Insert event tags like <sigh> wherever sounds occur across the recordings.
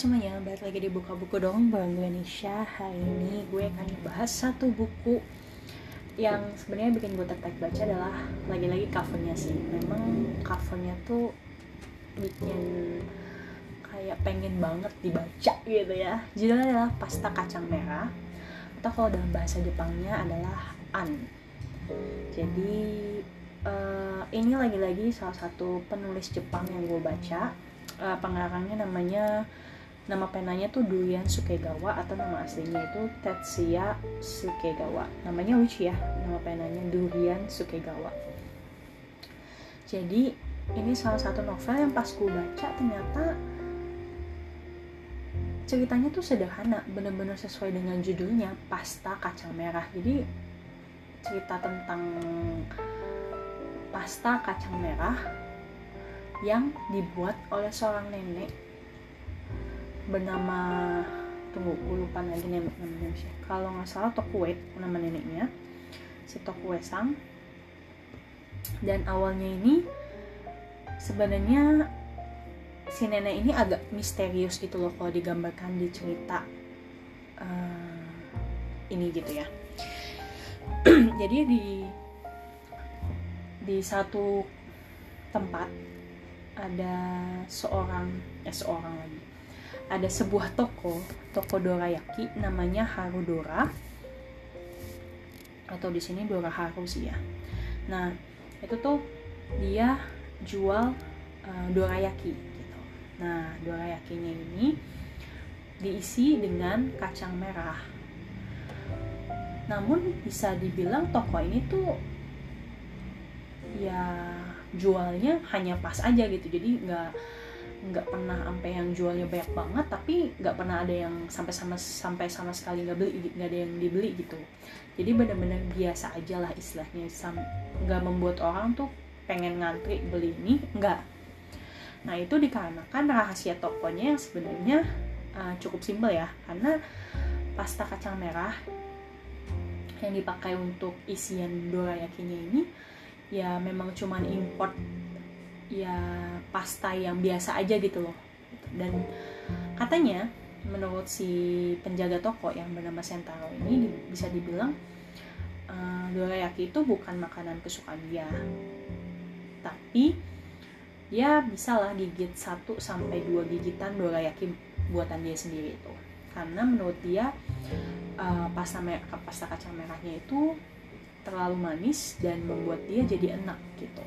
semuanya, balik lagi di Buka Buku dong Bang gue Nisha. Hari ini gue akan bahas satu buku Yang sebenarnya bikin gue tertarik baca adalah Lagi-lagi covernya sih. Memang covernya tuh bikin kayak pengen banget dibaca gitu ya. Judulnya adalah Pasta Kacang Merah. Atau kalau dalam bahasa Jepangnya adalah An. Jadi uh, ini lagi-lagi salah satu penulis Jepang yang gue baca. Uh, pengarangnya namanya nama penanya tuh Durian Sukegawa atau nama aslinya itu Tetsuya Sukegawa. Namanya lucu ya nama penanya Durian Sukegawa. Jadi ini salah satu novel yang pas gue baca ternyata ceritanya tuh sederhana bener-bener sesuai dengan judulnya pasta kacang merah. Jadi cerita tentang pasta kacang merah yang dibuat oleh seorang nenek bernama tunggu gue lupa lagi nama namanya sih kalau nggak salah Tokue nama neneknya si Tokue Sang. Dan awalnya ini sebenarnya si nenek ini agak misterius gitu loh kalau digambarkan di cerita uh, ini gitu ya. <clears throat> Jadi di di satu tempat ada seorang eh seorang lagi ada sebuah toko toko dorayaki namanya Harudora. Atau di sini Dora Haru sih ya. Nah itu tuh dia jual uh, dorayaki gitu. Nah dorayakinya ini diisi dengan kacang merah. Namun bisa dibilang toko ini tuh ya jualnya hanya pas aja gitu. Jadi nggak nggak pernah sampai yang jualnya banyak banget tapi nggak pernah ada yang sampai sama sampai sama sekali nggak beli nggak ada yang dibeli gitu. Jadi benar-benar biasa aja lah istilahnya nggak membuat orang tuh pengen ngantri beli ini nggak. Nah itu dikarenakan rahasia tokonya yang sebenarnya uh, cukup simpel ya karena pasta kacang merah yang dipakai untuk isian dorayakinya ini ya memang cuman import ya pasta yang biasa aja gitu loh. Dan katanya menurut si penjaga toko yang bernama Sentaro ini bisa dibilang uh, dorayaki itu bukan makanan kesukaan dia. Tapi dia bisa lah gigit 1 sampai 2 gigitan dorayaki buatan dia sendiri itu. Karena menurut dia uh, pasta pasta kacang merahnya itu terlalu manis dan membuat dia jadi enak gitu.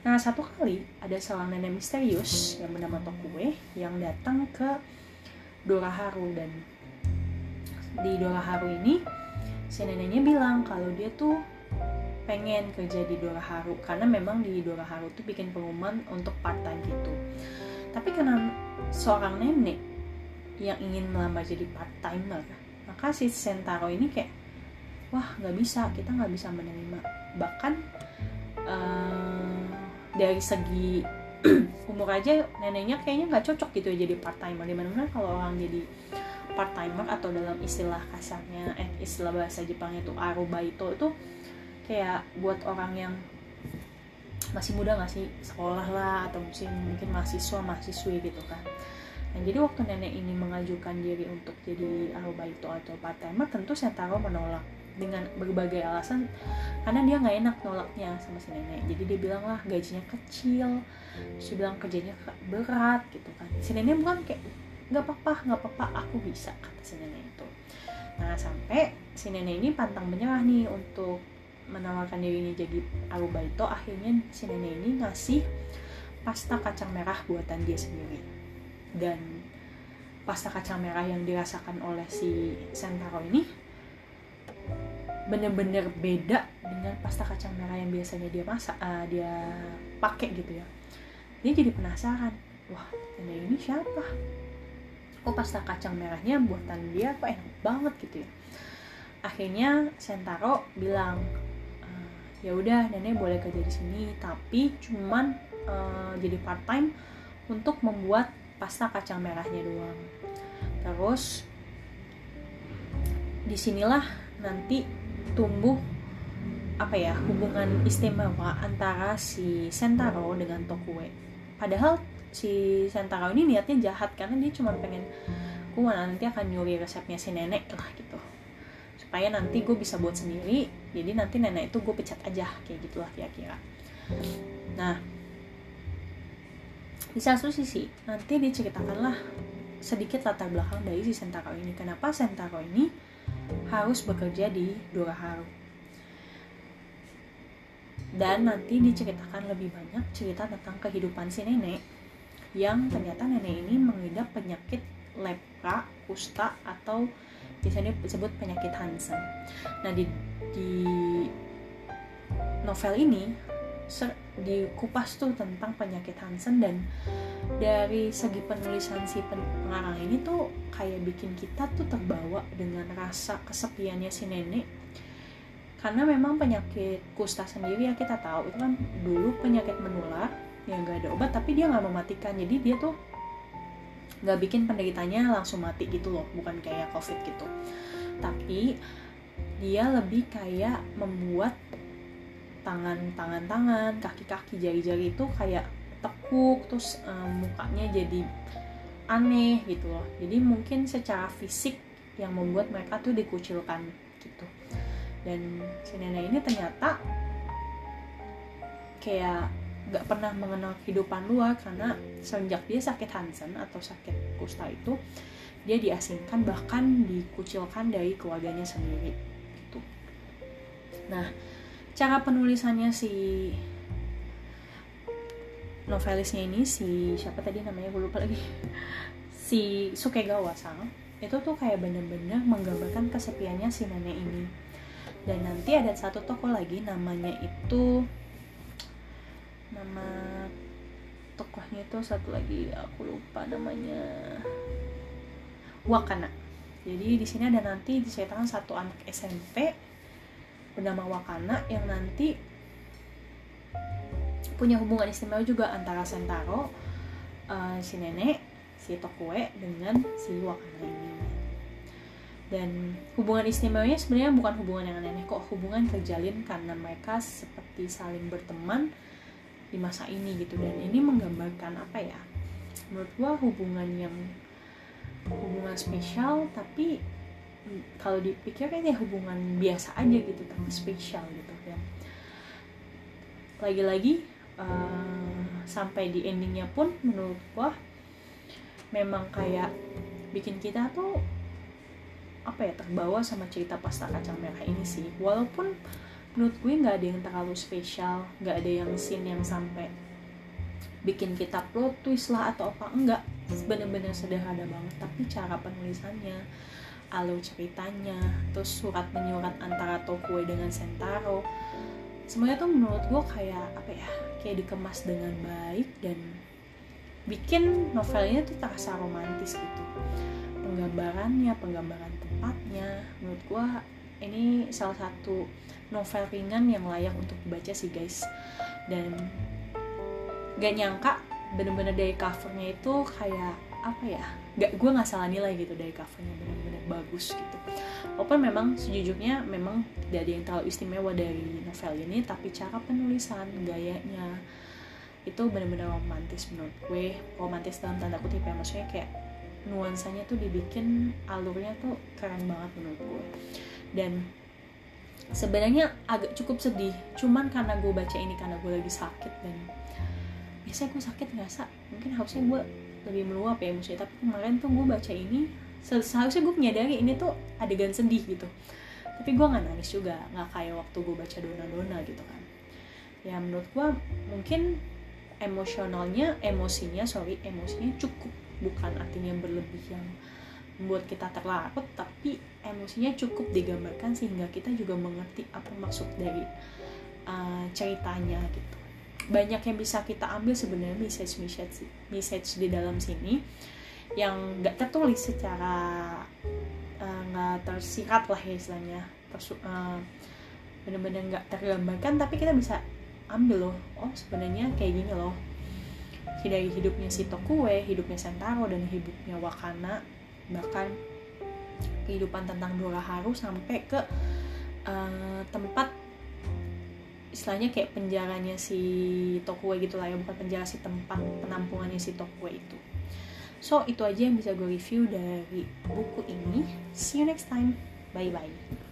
Nah satu kali ada seorang nenek misterius yang bernama Tokue yang datang ke Doraharu dan di Doraharu ini si neneknya bilang kalau dia tuh pengen kerja di Doraharu karena memang di Doraharu tuh bikin pengumuman untuk part time gitu. Tapi karena seorang nenek yang ingin melamar jadi part timer, maka si Sentaro ini kayak wah nggak bisa kita nggak bisa menerima bahkan uh, dari segi umur aja neneknya kayaknya nggak cocok gitu ya jadi part timer di mana kalau orang jadi part timer atau dalam istilah kasarnya eh istilah bahasa Jepangnya itu arubaito itu kayak buat orang yang masih muda nggak sih? Sekolah lah atau mungkin mungkin mahasiswa mahasiswi gitu kan. Nah, jadi waktu nenek ini mengajukan diri untuk jadi arubaito atau part timer, tentu Sentaro menolak dengan berbagai alasan karena dia nggak enak nolaknya sama si nenek. Jadi dia bilang lah gajinya kecil si bilang kerjanya berat gitu kan. Si nenek bukan kayak nggak apa-apa nggak apa-apa aku bisa kata si nenek itu. Nah sampai si nenek ini pantang menyerah nih untuk menawarkan dirinya jadi arubaito. Akhirnya si nenek ini ngasih pasta kacang merah buatan dia sendiri. Dan pasta kacang merah yang dirasakan oleh si Sentaro ini bener-bener beda dengan pasta kacang merah yang biasanya dia masak uh, dia pakai gitu ya. Dia jadi penasaran wah nenek ini siapa? Kok pasta kacang merahnya buatan dia kok enak banget gitu ya. Akhirnya Sentaro bilang uh, ya udah nenek boleh kerja di sini tapi cuman uh, jadi part time untuk membuat pasta kacang merahnya doang. Terus di sinilah nanti tumbuh apa ya hubungan istimewa antara si Sentaro dengan Tokue. Padahal si Sentaro ini niatnya jahat karena dia cuma pengen gue nanti akan nyuri resepnya si nenek lah gitu. Supaya nanti gue bisa buat sendiri jadi nanti nenek itu gue pecat aja kayak gitulah kira-kira. Nah di satu sisi nanti diceritakanlah sedikit latar belakang dari si Sentaro ini. Kenapa Sentaro ini harus bekerja di Haru dan nanti diceritakan lebih banyak cerita tentang kehidupan si nenek yang ternyata nenek ini mengidap penyakit lepra, kusta atau biasanya disebut penyakit Hansen. Nah di di novel ini dikupas tuh tentang penyakit Hansen dan dari segi penulisan si pengarang ini tuh kayak bikin kita tuh terbawa dengan rasa kesepiannya si nenek. Karena memang penyakit kusta sendiri ya kita tahu itu kan dulu penyakit menular yang gak ada obat tapi dia nggak mematikan. Jadi dia tuh nggak bikin penderitanya langsung mati gitu loh bukan kayak covid gitu. Tapi dia lebih kayak membuat tangan tangan tangan kaki kaki jari jari itu kayak tekuk terus um, mukanya jadi aneh gitu loh jadi mungkin secara fisik yang membuat mereka tuh dikucilkan gitu dan si nenek ini ternyata kayak gak pernah mengenal kehidupan luar karena sejak dia sakit Hansen atau sakit kusta itu dia diasingkan bahkan dikucilkan dari keluarganya sendiri gitu. Nah, cara penulisannya si novelisnya ini si siapa tadi namanya gue lupa lagi. <laughs> Si Sukegawa sang itu tuh kayak bener-bener menggambarkan kesepiannya si nenek ini. Dan nanti ada satu toko lagi namanya itu nama tokohnya itu satu lagi aku lupa namanya. Wakana. Jadi di sini ada nanti diceritakan satu anak SMP bernama Wakana yang nanti punya hubungan istimewa juga antara Sentaro uh, si nenek si Tokue dengan si Wakana ini. Dan hubungan istimewanya sebenarnya bukan hubungan yang aneh kok hubungan terjalin karena mereka seperti saling berteman di masa ini gitu. Dan ini menggambarkan apa ya menurut gua hubungan yang hubungan spesial tapi kalau dipikir kayaknya hubungan biasa aja gitu tapi spesial gitu ya lagi-lagi uh, sampai di endingnya pun menurut gua memang kayak bikin kita tuh apa ya terbawa sama cerita pasta kacang merah ini sih. Walaupun menurut gue nggak ada yang terlalu spesial nggak ada yang scene yang sampai bikin kita plot twist lah atau apa enggak bener-bener sederhana banget tapi cara penulisannya alur ceritanya terus surat menyurat antara Tokue dengan Sentaro. Semuanya tuh menurut gue kayak apa ya kayak dikemas dengan baik dan bikin novelnya tuh terasa romantis gitu. Penggambarannya penggambaran tempatnya menurut gue ini salah satu novel ringan yang layak untuk dibaca sih guys. Dan gak nyangka bener-bener dari covernya itu kayak apa ya gak gue nggak salah nilai gitu dari covernya bener-bener bagus gitu. Walaupun memang sejujurnya memang tidak ada yang terlalu istimewa dari novel ini tapi cara penulisan gayanya itu bener-bener romantis menurut gue. Romantis dalam tanda kutip ya maksudnya kayak nuansanya tuh dibikin alurnya tuh keren banget menurut gue. Dan sebenarnya agak cukup sedih cuman karena gue baca ini karena gue lagi sakit dan biasanya gue sakit ngerasa mungkin harusnya gue lebih meluap ya maksudnya. Tapi kemarin tuh gue baca ini seharusnya gue menyadari ini tuh adegan sedih gitu. Tapi gue nggak nangis juga nggak kayak waktu gue baca dona-dona gitu kan. Ya menurut gue mungkin emosionalnya emosinya sorry emosinya cukup. Bukan artinya berlebih yang membuat kita terlarut tapi emosinya cukup digambarkan sehingga kita juga mengerti apa maksud dari uh, ceritanya gitu. Banyak yang bisa kita ambil sebenarnya message message message di dalam sini yang nggak tertulis secara uh, nggak uh, lah ya istilahnya. Uh, bener-bener nggak tergambarkan tapi kita bisa ambil loh oh sebenarnya kayak gini loh. Dari hidupnya si Tokue, hidupnya Sentaro dan hidupnya Wakana bahkan kehidupan tentang Dora Haru sampai ke uh, tempat istilahnya kayak penjaranya si Tokue gitu lah ya bukan penjara si tempat penampungannya si Tokue itu so itu aja yang bisa gue review dari buku ini. See you next time. Bye bye